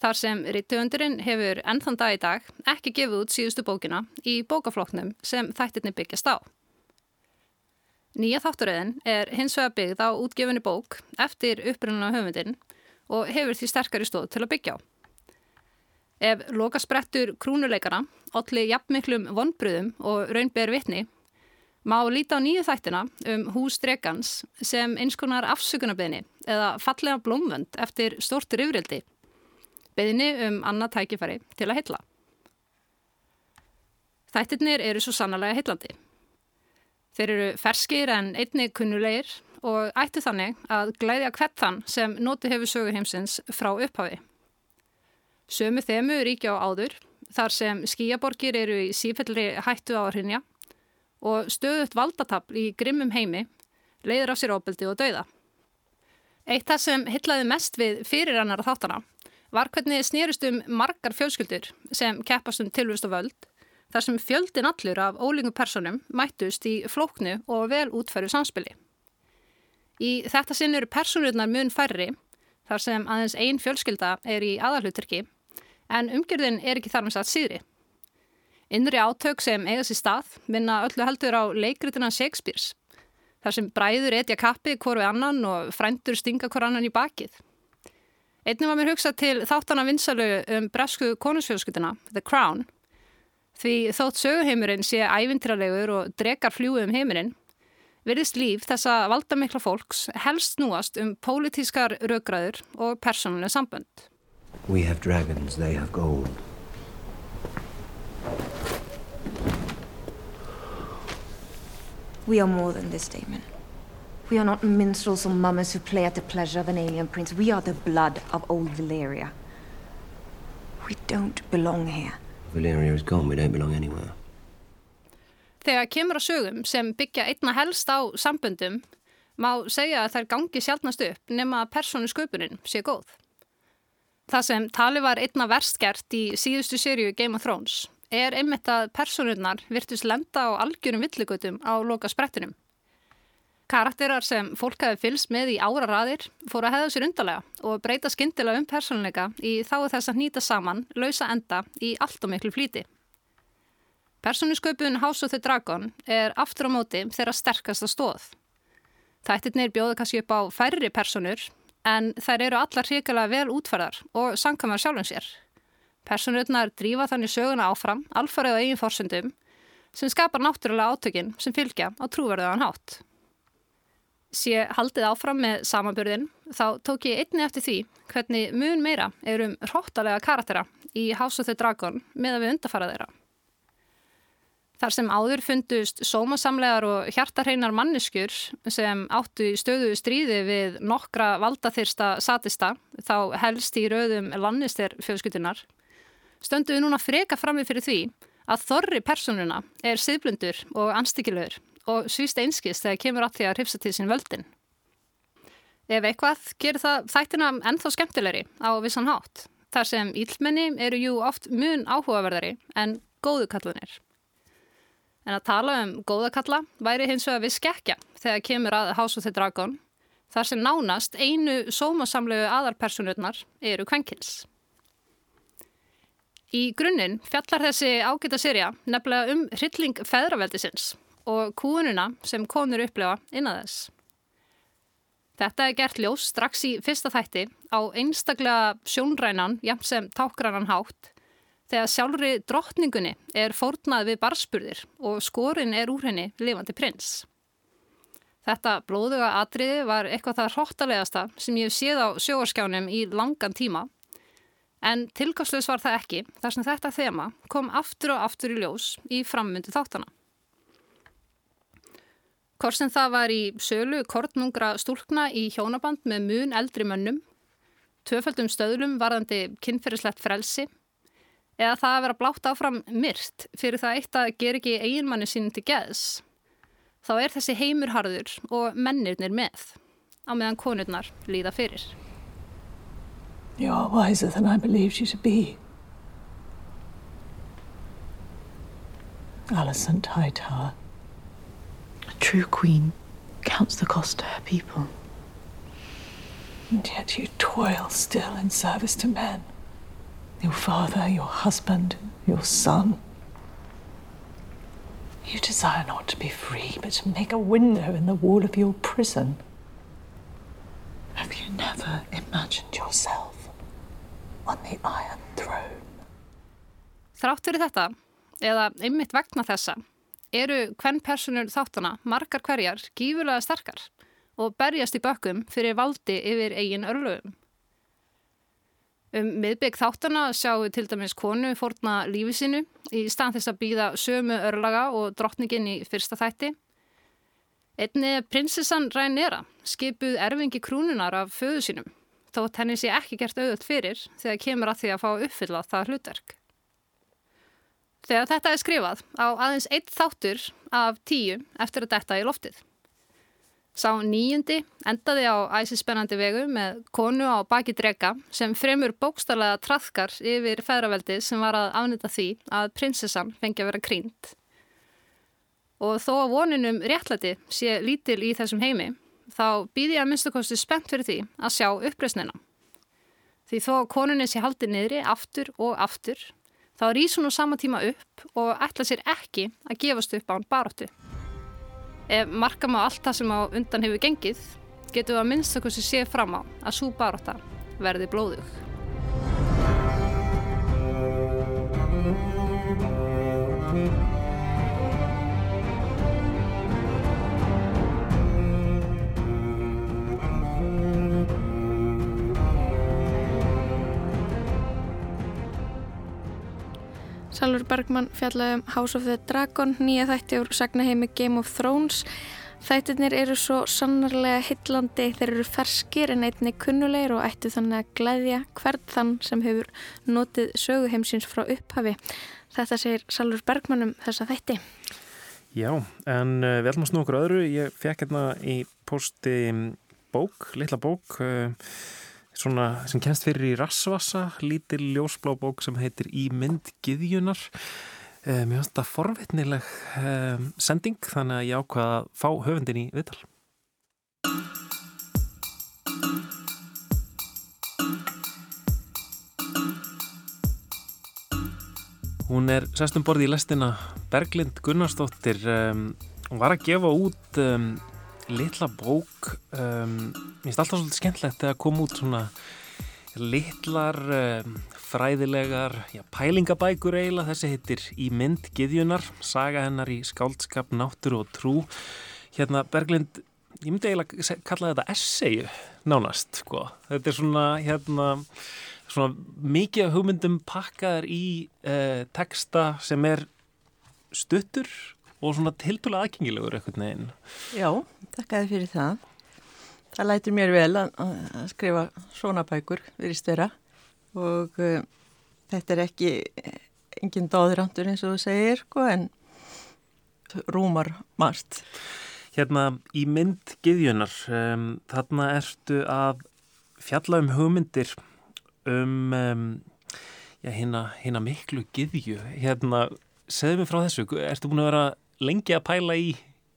Þar sem rittuöndurinn hefur ennþann dag í dag ekki gefið út síðustu bókina í bókafloknum sem þættirni byggjast á. Nýja þátturöðin er hins vega byggð á útgefinni bók eftir upprunnulega höfundin og hefur því sterkari stóð til að byggja á. Ef lokasprettur krúnuleikana, allir jafnmiklum vonbröðum og raunber vitni, má líta á nýju þættina um hús dregans sem einskonar afsökunarbeðni eða fallega blómvönd eftir stórtur yfirildi, beðni um annað tækifæri til að hitla. Þættirnir eru svo sannlega hitlandi. Þeir eru ferskir en einnig kunnulegir og ættu þannig að glæðja hvert þann sem noti hefur sögu heimsins frá upphafi. Sömu þemu ríkja á áður þar sem skíaborgir eru í sífellri hættu á hrinja og stöðut valdatapl í grimmum heimi leiðir á sér óbyldi og dauða. Eitt það sem hillaði mest við fyrir annar þáttana var hvernig snýrust um margar fjölskyldur sem keppast um tilvist og völd þar sem fjöldin allur af ólíku personum mættust í flóknu og vel útferðu samspili. Í þetta sinn eru personurnar mun færri þar sem aðeins ein fjölskylda er í aðalhuturki en umgjörðin er ekki þar með satt síðri. Innri átök sem eiga sér stað minna öllu heldur á leikritina Shakespeare's þar sem bræður etja kappi hvort við annan og frændur stinga hvort annan í bakið. Einnig var mér hugsað til þáttana vinsalu um bresku konusfjölskyldina, The Crown, því þótt söguheimurinn sé ævintralegur og drekar fljúi um heimurinn, virðist líf þessa valdamikla fólks helst núast um pólitískar raugraður og persónuleg sambönd. We have dragons, they have gold. We are more than this, Damon. We are not minstrels or mummers who play at the pleasure of an alien prince. We are the blood of old Valyria. We don't belong here. Valyria is gone, we don't belong anywhere. Þegar kemur á sögum sem byggja einna helst á samböndum má segja að þær gangi sjálfnast upp nema að persónu sköpunin sé góð. Það sem tali var einna verst gert í síðustu sériu Game of Thrones er einmitt að personurnar virtust lenda á algjörum villigötum á loka sprettinum. Karakterar sem fólk hafi fylst með í ára raðir fóru að hefða sér undarlega og breyta skindilega um personleika í þá þess að nýta saman lausa enda í allt og miklu flíti. Personusköpun House of the Dragon er aftur á móti þeirra sterkasta stóð. Þættirnir bjóða kannski upp á færri personur en þær eru allar hrikalega vel útferðar og sankamar sjálfum sér. Personurnar drífa þannig söguna áfram, alfarið á eigin fórsöndum, sem skapar náttúrulega átökinn sem fylgja á trúverðuðan hátt. Sé haldið áfram með samanbyrðin, þá tók ég einni eftir því hvernig mun meira er um hróttalega karaktera í House of the Dragon með að við undarfara þeirra. Þar sem áður fundust sómasamlegar og hjartarheinar manneskjur sem áttu stöðu stríði við nokkra valdaþyrsta satista, þá helst í rauðum lannister fjölskytunar, stöndu við núna freka frammi fyrir því að þorri personuna er siðblundur og anstíkilegur og svíst einskist þegar kemur átt því að hrifsa til sín völdin. Ef eitthvað gerir það þættina ennþá skemmtilegri á vissan hátt, þar sem ílmenni eru jú oft mun áhugaverðari en góðukallanir. En að tala um góðakalla væri hins vegar við skekkja þegar kemur að House of the Dragon, þar sem nánast einu sómasamlegu aðarpersonurnar eru kvenkins. Í grunninn fjallar þessi ágæta sérija nefnilega um hrylling feðraveldisins og kúununa sem konur upplefa innan þess. Þetta er gert ljós strax í fyrsta þætti á einstaklega sjónrænan, jæmt sem tákgrannan hátt, þegar sjálfri drottningunni er fórnað við barspurðir og skorinn er úr henni lifandi prins. Þetta blóðuga atriði var eitthvað það hróttalegasta sem ég séð á sjóarskjánum í langan tíma En tilgáðslegs var það ekki þar sem þetta þema kom aftur og aftur í ljós í frammyndu þáttana. Korsin það var í sölu kortnungra stúlkna í hjónaband með mun eldri mönnum, tvöföldum stöðlum varðandi kynferðislegt frelsi eða það að vera blátt áfram myrt fyrir það eitt að ger ekki eiginmanni sín til geðs. Þá er þessi heimurharður og mennirnir með á meðan konurnar líða fyrir. You are wiser than I believed you to be. Alicent Hightower. A true queen counts the cost to her people. And yet you toil still in service to men. Your father, your husband, your son. You desire not to be free, but to make a window in the wall of your prison. Have you never imagined yourself on the Iron Throne. Þrátt fyrir þetta, eða einmitt vegna þessa, eru hvern personur þáttana margar hverjar gífurlega sterkar og berjast í bökkum fyrir valdi yfir eigin örlögum. Um miðbygg þáttana sjáum við til dæmis konu fórna lífi sinu í stað þess að býða sömu örlaga og drottningin í fyrsta þætti. Einni prinsessan Rænera skipuð erfingi krúnunar af föðu sínum þótt henni sé ekki gert auðvöld fyrir þegar kemur að því að fá uppfylla það hlutverk. Þegar þetta er skrifað á aðeins eitt þáttur af tíu eftir að detta í loftið. Sá nýjundi endaði á æsispennandi vegu með konu á baki drega sem fremur bókstarlega trafkar yfir feðraveldi sem var að afnita því að prinsessan fengi að vera krýnd. Og þó að voninum réttlæti sé lítil í þessum heimi, þá býði ég að minnstakosti spennt fyrir því að sjá uppreysnina. Því þó að konunin sé haldið niðri aftur og aftur, þá rýs hún á sama tíma upp og ætla sér ekki að gefast upp án baróttu. Ef marka má allt það sem á undan hefur gengið, getur við að minnstakosti séð fram á að svo barótta verði blóðug. Salur Bergman fjallaði um House of the Dragon, nýja þætti úr sagnaheimi Game of Thrones. Þættirnir eru svo sannarlega hillandi, þeir eru ferskir en einni kunnulegir og ættu þannig að glæðja hvert þann sem hefur notið söguheimsins frá upphafi. Þetta segir Salur Bergman um þessa þætti. Já, en uh, við ætlum að snú okkur öðru. Ég fekk hérna í posti bók, litla bók, uh, svona sem kennst fyrir í Rassvassa, lítil ljósblá bók sem heitir Í mynd giðjunar. Uh, mér finnst þetta forvitnileg sending þannig að ég ákvaða að fá höfundin í viðtal. Hún er sestum borði í lestina Berglind Gunnarsdóttir um, hún var að gefa út litla bók um, mér finnst alltaf svolítið skemmtlegt þegar kom út svona litlar fræðilegar já, pælingabækur eiginlega þessi heitir Í mynd giðjunar saga hennar í skáldskap, náttúru og trú hérna Berglind ég myndi eiginlega kalla þetta essayu nánast sko. þetta er svona hérna svona mikið hugmyndum pakkaðar í uh, texta sem er stuttur og svona tiltúlega aðgengilegur eitthvað neginn. Já, takk aðeins fyrir það. Það lætur mér vel að, að skrifa svona bækur við í störa og uh, þetta er ekki engin dóðrandur eins og þú segir sko, en rúmar margt. Hérna í mynd giðjunar, um, þarna ertu að fjalla um hugmyndir um, um já, hérna, hérna miklu giðju. Hérna, segðu mig frá þessu, ertu búin að vera lengi að pæla í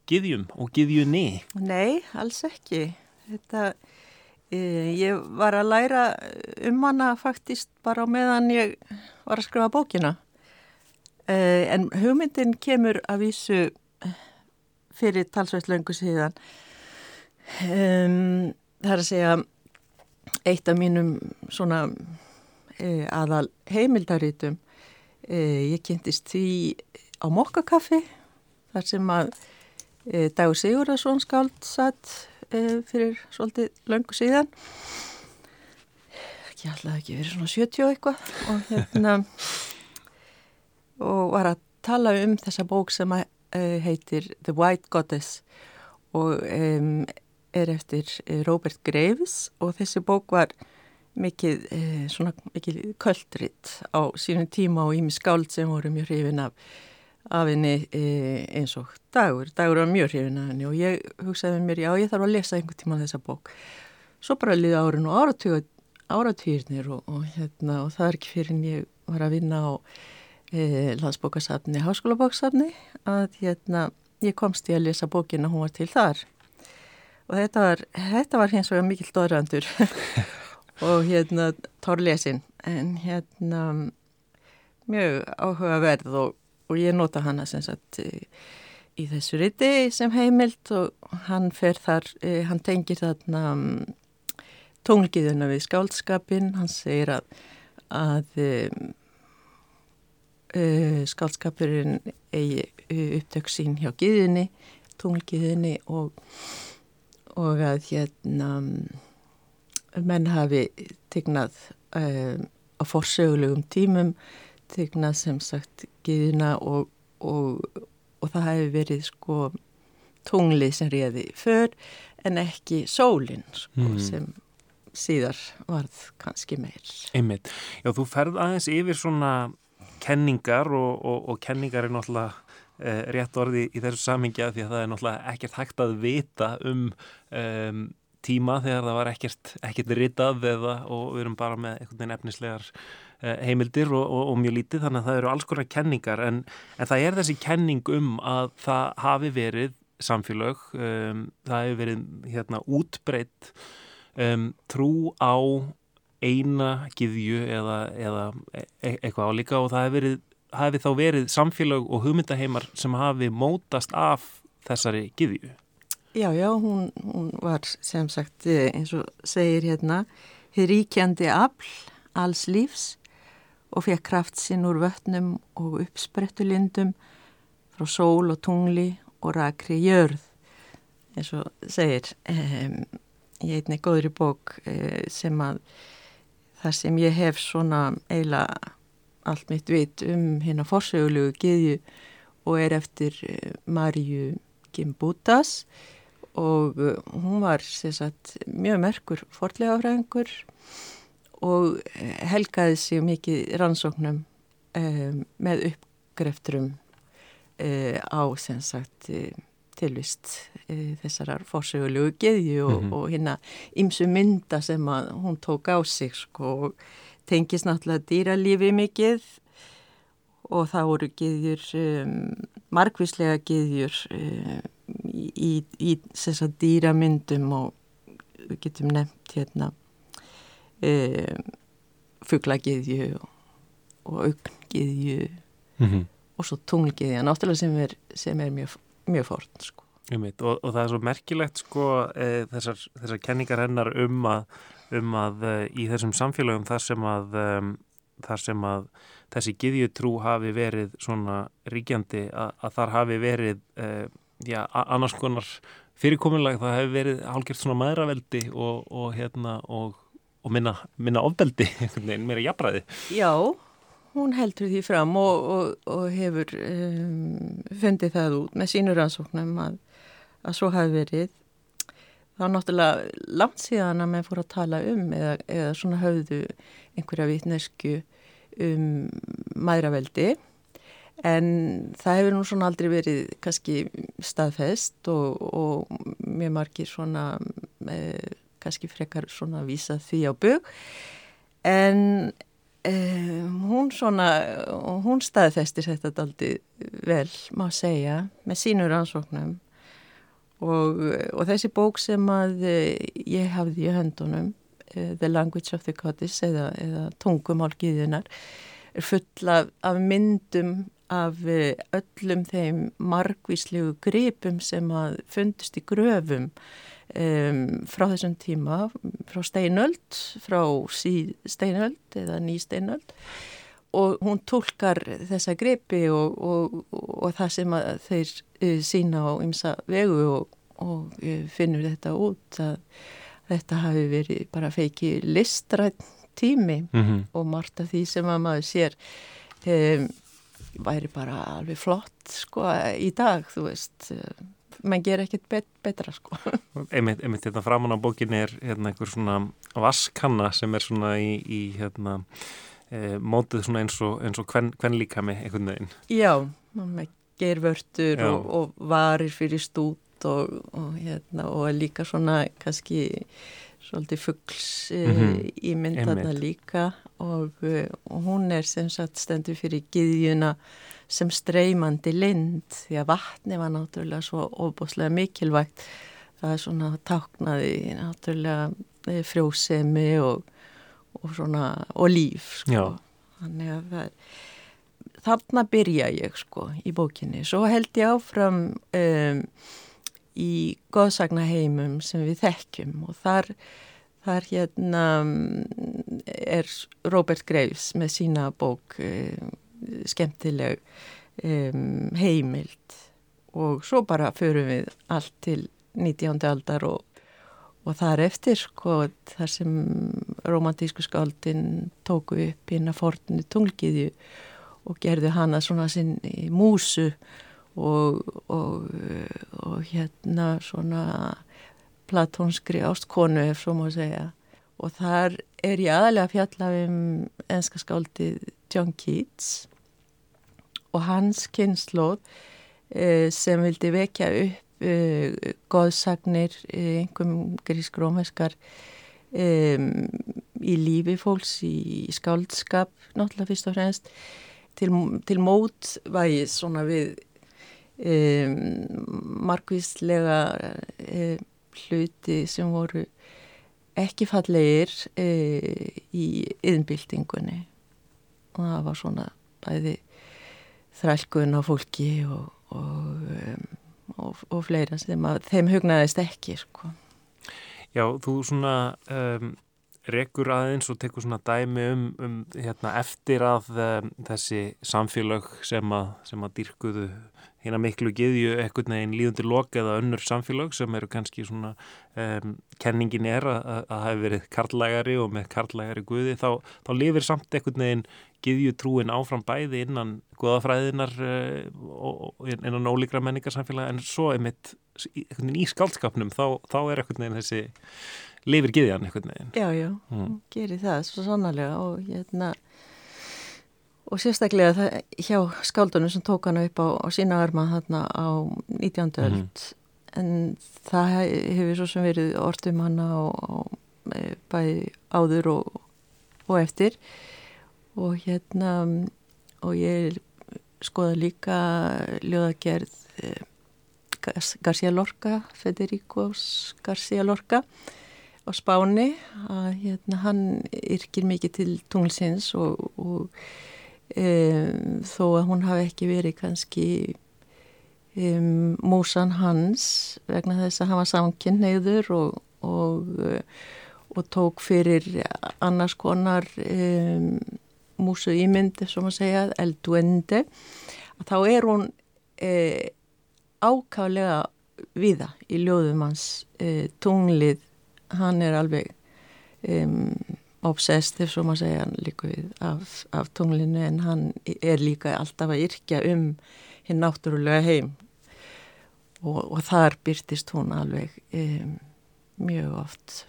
giðjum og giðjunni? Nei, alls ekki. Þetta, e, ég var að læra um hana faktist bara meðan ég var að skrifa bókina. E, en hugmyndin kemur að vísu fyrir talsveit löngu síðan. Um, það er að segja eitt af mínum svona e, aðal heimildarítum e, ég kynntist því á mokkakaffi þar sem að e, Dagur Sigurðarsson skáld satt e, fyrir svolítið löngu síðan. Ekki alltaf ekki verið svona 70 eitthvað og hérna og var að tala um þessa bók sem að, e, heitir The White Goddess og um, er eftir Robert Graves og þessi bók var mikið, eh, svona, mikið köldritt á sínum tíma og ími skáld sem voru mjög hrifin af, af henni eh, eins og dagur. Dagur var mjög hrifin af henni og ég hugsaði með mér, já ég þarf að lesa einhvern tíma þessa bók. Svo bara liði árun og áratýrnir og, og, hérna, og það er ekki fyrir en ég var að vinna á eh, landsbókasafni, háskólabókasafni að hérna, ég komst í að lesa bókina, hún var til þar og þetta var, þetta var hins vegar mikill dóðrandur og hérna tórlesin en hérna mjög áhugaverð og, og ég nota hana sem sagt í þessu riti sem heimilt og hann fer þar, hann tengir þarna tóngiðuna við skáldskapin, hann segir að, að uh, skáldskapurinn eigi upptök sín hjá giðinni, tóngiðinni og og að hérna menn hafi tegnað um, á forsögulegum tímum tegnað sem sagt giðina og, og, og það hefði verið sko tunglið sem réði för en ekki sólinn sko mm. sem síðar varð kannski meir. Einmitt. Já, þú ferð aðeins yfir svona kenningar og, og kenningar er náttúrulega uh, rétt orði í þessu samingja því að það er náttúrulega ekkert hægt að vita um, um tíma þegar það var ekkert, ekkert ritað eða og við erum bara með einhvern veginn efnislegar uh, heimildir og, og, og mjög lítið þannig að það eru alls konar kenningar en, en það er þessi kenning um að það hafi verið samfélög, um, það hefur verið hérna útbreytt um, trú á eina giðju eða, eða e eitthvað álíka og það hefur hafi þá verið samfélag og hugmyndaheimar sem hafi mótast af þessari giðju? Já, já, hún, hún var sem sagt eh, eins og segir hérna hér ríkjandi afl alls lífs og fekk kraft sinn úr vötnum og uppsprettulindum frá sól og tungli og rakri jörð eins og segir um, í einni góðri bók uh, sem að þar sem ég hef svona eiginlega allt mitt vit um hérna forsögulegu geðju og er eftir eh, Marju Gimbutas og eh, hún var sagt, mjög merkur forlegafræðingur og eh, helgaði sig mikið rannsóknum um, með uppgrefturum um, á sagt, tilvist um, þessarar forsögulegu geðju og, mm -hmm. og hérna ymsu mynda sem hún tók á sig sko og tengis náttúrulega dýralífi mikið og það voru geðjur, um, margvíslega geðjur í, í þess að dýramyndum og við getum nefnt hérna um, fugglageðju og, og augngeðju mm -hmm. og svo tunglgeðja, náttúrulega sem er, sem er mjög, mjög fórn sko. Og, og það er svo merkilegt sko e, þessar, þessar kenningar hennar um að um að uh, í þessum samfélagum þar sem að, um, þar sem að þessi giðjutrú hafi verið svona ríkjandi að, að þar hafi verið já, annars konar fyrirkominlega það hefur verið hálfgjört svona maðuraveldi og, og, hérna, og, og minna, minna ofbeldi, meira jafnræði. Já, hún heldur því fram og hefur um, fundið það út með sínur ansóknum að, að svo hafi verið Það var náttúrulega langt síðan að menn fór að tala um eða, eða svona höfðu einhverja vitnesku um maðuraveldi en það hefur nú svona aldrei verið kannski staðfest og, og mjög margir svona eh, kannski frekar svona vísa því á bög en eh, hún svona, hún staðfestir þetta aldrei vel má segja með sínur ansóknum og, og þessi bók sem að eh, ég hafði í höndunum uh, The Language of the Goddess eða, eða tungumálgiðunar er full af, af myndum af uh, öllum þeim margvíslegu gripum sem að fundust í gröfum um, frá þessum tíma frá steinöld, frá sí steinöld eða ný steinöld og hún tólkar þessa gripi og, og, og það sem þeir uh, sína á ymsa vegu og, og uh, finnur þetta út að þetta hafi verið bara feiki listrætt tími mm -hmm. og margt af því sem að maður sér um, væri bara alveg flott sko í dag þú veist. Mann ger ekkert bet betra sko. Einmitt, einmitt hérna framann á bókinni er hérna einhver svona vaskanna sem er svona í, í hérna e, mótið svona eins og, eins og hvern, hvern líka með einhvern veginn. Já, með gervörtur og, og varir fyrir stút og, og hérna, líka svona kannski svolítið fuggls e, mm -hmm. í myndarna líka og hún er sem sagt stendur fyrir giðjuna sem streymandi lind því að vatni var náttúrulega svo óbúslega mikilvægt það er svona táknaði náttúrulega e, frjósemi og og svona og líf sko. þannig að það er þarna byrja ég sko í bókinni svo held ég áfram um, í goðsagnaheimum sem við þekkjum og þar, þar hérna er Robert Graves með sína bók um, skemmtileg heimild og svo bara förum við allt til 19. aldar og og þar eftir sko þar sem romantísku skáldin tóku upp hérna fornu tunglgiðju og gerðu hana svona sinn músu og, og, og hérna svona platónskri ástkonu ef svo má segja. Og þar er ég aðalega að fjalla um enska skáldið John Keats og hans kynnslóð uh, sem vildi vekja upp uh, goðsagnir, einhverjum grísk-rómeskar í lífi fólks, í skáldskap náttúrulega fyrst og fremst til, til mótvægis svona við um, margvíslega um, hluti sem voru ekki fallegir uh, í yðnbildingunni og það var svona bæði þrælkun á fólki og, og, um, og, og fleira sem að þeim hugnaðist ekki sko. Já, þú svona um, rekur aðeins og tekur svona dæmi um, um hérna, eftir að um, þessi samfélag sem að, sem að dýrkuðu hérna miklu giðju ekkert neginn líðundir lok eða önnur samfélag sem eru kannski svona um, kenningin er að það hefur verið karlægari og með karlægari guði þá, þá lifir samt ekkert neginn giðju trúin áfram bæði innan guðafræðinar uh, og innan ólíkra menningarsamfélag en svo einmitt í skaldskapnum þá, þá er ekkert neginn þessi lifir giðjan ekkert neginn. Já, já, mm. gerir það svo sannarlega og hérna og sérstaklega það, hjá skáldunum sem tók hana upp á, á sína arma þarna á 19. öld mm -hmm. en það hefur svo sem verið orðum hana og, og e, bæði áður og, og eftir og hérna og ég skoða líka ljóðagerð eh, García Lorca Federico García Lorca á Spáni að hérna hann yrkir mikið til tunglsins og, og um, þó að hún hafi ekki verið kannski um, músan hans vegna þess að hann var samkynneiður og, og, og tók fyrir annars konar um, músu ímyndi sem að segja, elduendi að þá er hún e, ákálega viða í ljóðum hans tunglið, hann er alveg um, obsessed, ef svo maður segja líka við, af, af tunglinu en hann er líka alltaf að yrkja um hinn náttúrulega heim. Og, og þar byrtist hún alveg um, mjög oft.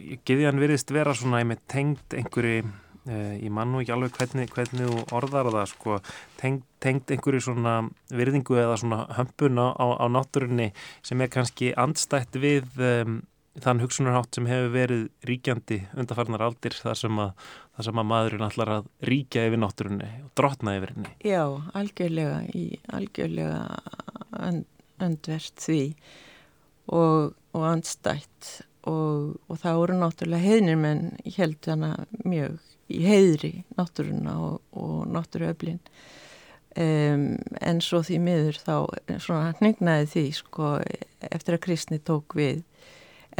Giðjan virðist vera svona með tengd einhverju uh, ég mann nú ekki alveg hvernig, hvernig þú orðar það sko, tengd, tengd einhverju svona virðingu eða svona hömpun á, á, á náttúrunni sem er kannski andstætt við um, þann hugsunarhátt sem hefur verið ríkjandi undarfarnar aldir þar sem að, þar sem að maðurinn allar að ríkja yfir náttúrunni og drotna yfir henni. Já, algjörlega í algjörlega önd, öndvert því og, og andstætt og, og það voru náttúrulega heiðnir menn held hana mjög í heiðri náttúruna og, og náttúruöflin um, en svo því miður þá svona hnignaði því sko eftir að kristni tók við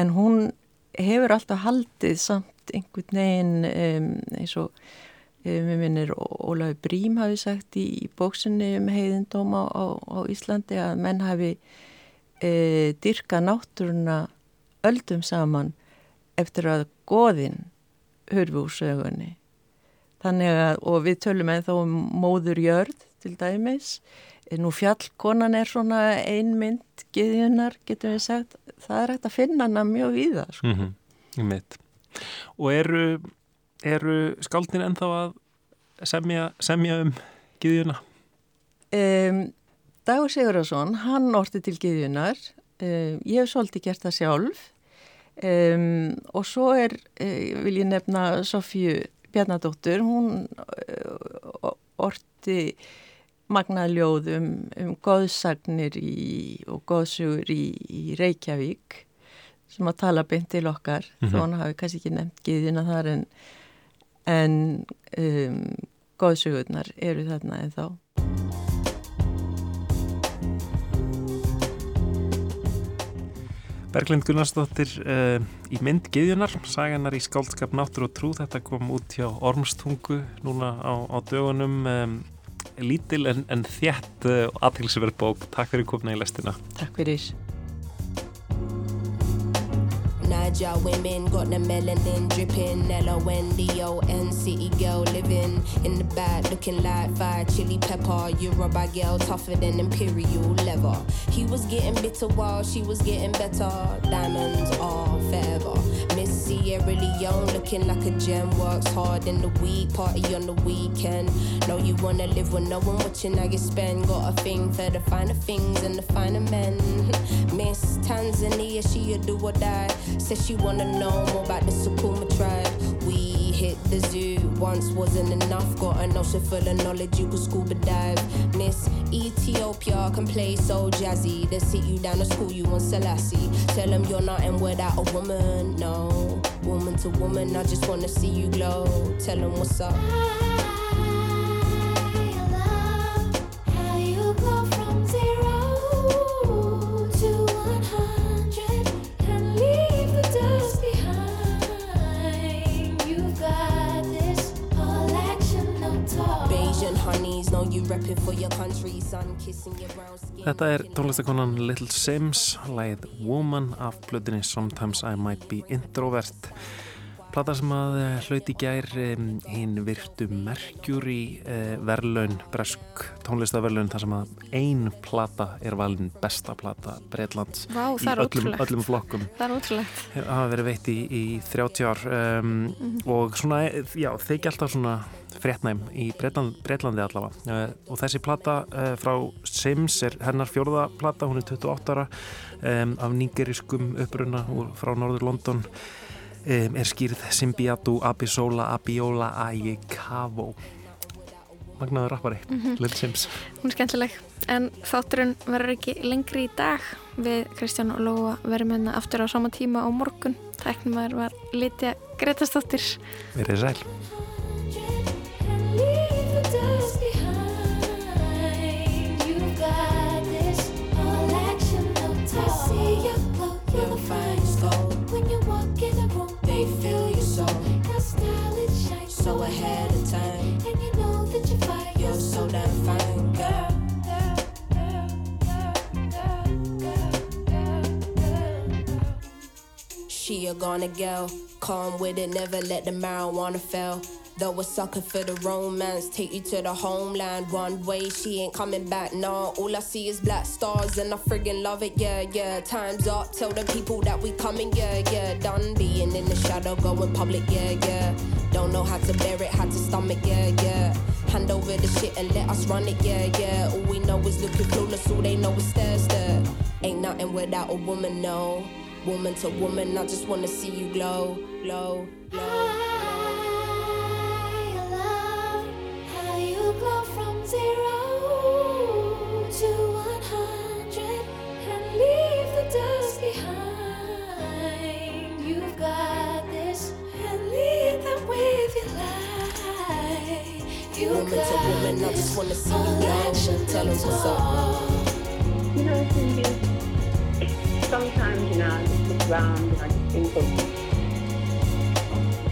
en hún hefur alltaf haldið samt einhvern veginn um, eins og um, við minnir Ólafi Brím hafi sagt í, í bóksunni um heiðindóma á, á Íslandi að menn hafi e, dyrka náttúruna öldum saman eftir að goðin hörfu úr sögunni. Þannig að og við tölum eða þá um móður jörð til dæmis nú fjallkonan er svona einmynd geðjunar getur við sagt það er hægt að finna hana mjög víða sko. mm -hmm. og eru, eru skáldin ennþá að semja, semja um giðjuna? Um, Dagur Sigurðarsson hann orti til giðjunar um, ég hef svolítið gert það sjálf um, og svo er uh, vil ég nefna Sofíu Bjarnadóttur hún uh, orti magnað ljóð um, um góðsagnir í, og góðsugur í, í Reykjavík sem að tala beint til okkar mm -hmm. þó hann hafi kannski ekki nefnt giðina þar en, en um, góðsugurnar eru þarna en þá. Berglind Gunnarsdóttir uh, í mynd Giðjunar, saganar í skáldskap Náttúr og trú, þetta kom út hjá Ormstungu núna á, á dögunum um, lítil en, en þjætt uh, eh, aðtilsverð bók. Takk fyrir komna í lestina. Takk fyrir. Niger women got the melanin dripping. L O N D O N city girl living in the back, looking like fire chili pepper. Yoruba girl tougher than imperial leather. He was getting bitter while she was getting better. Diamonds are forever. Missy Sierra Leone, looking like a gem. Works hard in the week, party on the weekend. Know you wanna live with no one watching how you spend. Got a thing for the finer things and the finer men. Miss Tanzania, she a do or die. Says she wanna know more about the Sukuma tribe. We hit the zoo once wasn't enough. Got an ocean full of knowledge, you could scuba dive. Miss Ethiopia can play so jazzy. They sit you down to school, you want Selassie. Tell them you're nothing without a woman, no. Woman to woman, I just wanna see you glow. Tell them what's up. Þetta er tónlistakonan Little Sims, lægið Woman af blöðinni Sometimes I Might Be Introvert. Plata sem að eh, hlauti gær hinn virtu Mercury eh, verlaun, bresk tónlistaverlaun þar sem að ein plata er valin besta plata Breitlands Vá, í öllum, öllum flokkum. Það er ótrúlegt. Það hafa verið veitt í, í 30 ár um, mm -hmm. og svona, já, þeir gælta svona fréttnæm í Breitland, Breitlandi allavega. Uh, og þessi plata uh, frá Sims er hennar fjórða plata, hún er 28 ára um, af nýgeriskum uppruna frá Norður London. Um, er skýrð Simbiatu Abisola Abiola Ayekavo magnaður rappari mm -hmm. Little Sims. Hún er skemmtileg. En þátturinn verður ekki lengri í dag. Við Kristján og Lóa verðum hérna aftur á sama tíma á morgun. Tæknum var Lítja Gretastóttir Verðið sæl feel your soul. Your style so ahead of time, and you know that you're fine. You're so damn fine, girl. She a gonna go, calm with it, never let the marijuana fail. Though a sucker for the romance, take you to the homeland. One way, she ain't coming back, nah. All I see is black stars, and I friggin' love it, yeah, yeah. Time's up, tell the people that we coming, yeah, yeah. Done being in the shadow, going public, yeah, yeah. Don't know how to bear it, how to stomach, yeah, yeah. Hand over the shit and let us run it, yeah, yeah. All we know is looking clueless, all they know is stare, stare. Ain't nothing without a woman, no. Woman to woman, I just wanna see you glow, glow, glow. Woman to woman, I just wanna see you glow. Tell them what's up. You sometimes, you know, I just look around and I just think of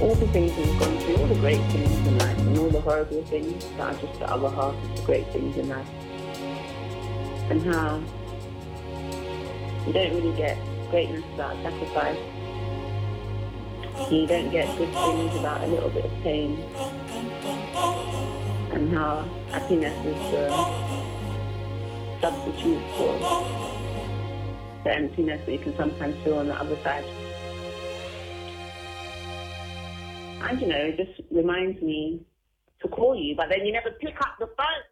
all the things we've gone through, all the great things in life, and all the horrible things that are just the other half of the great things in life. And how you don't really get greatness without sacrifice. You don't get good things without a little bit of pain. And how happiness is the substitute for the emptiness that you can sometimes feel on the other side. And you know, it just reminds me to call you, but then you never pick up the phone.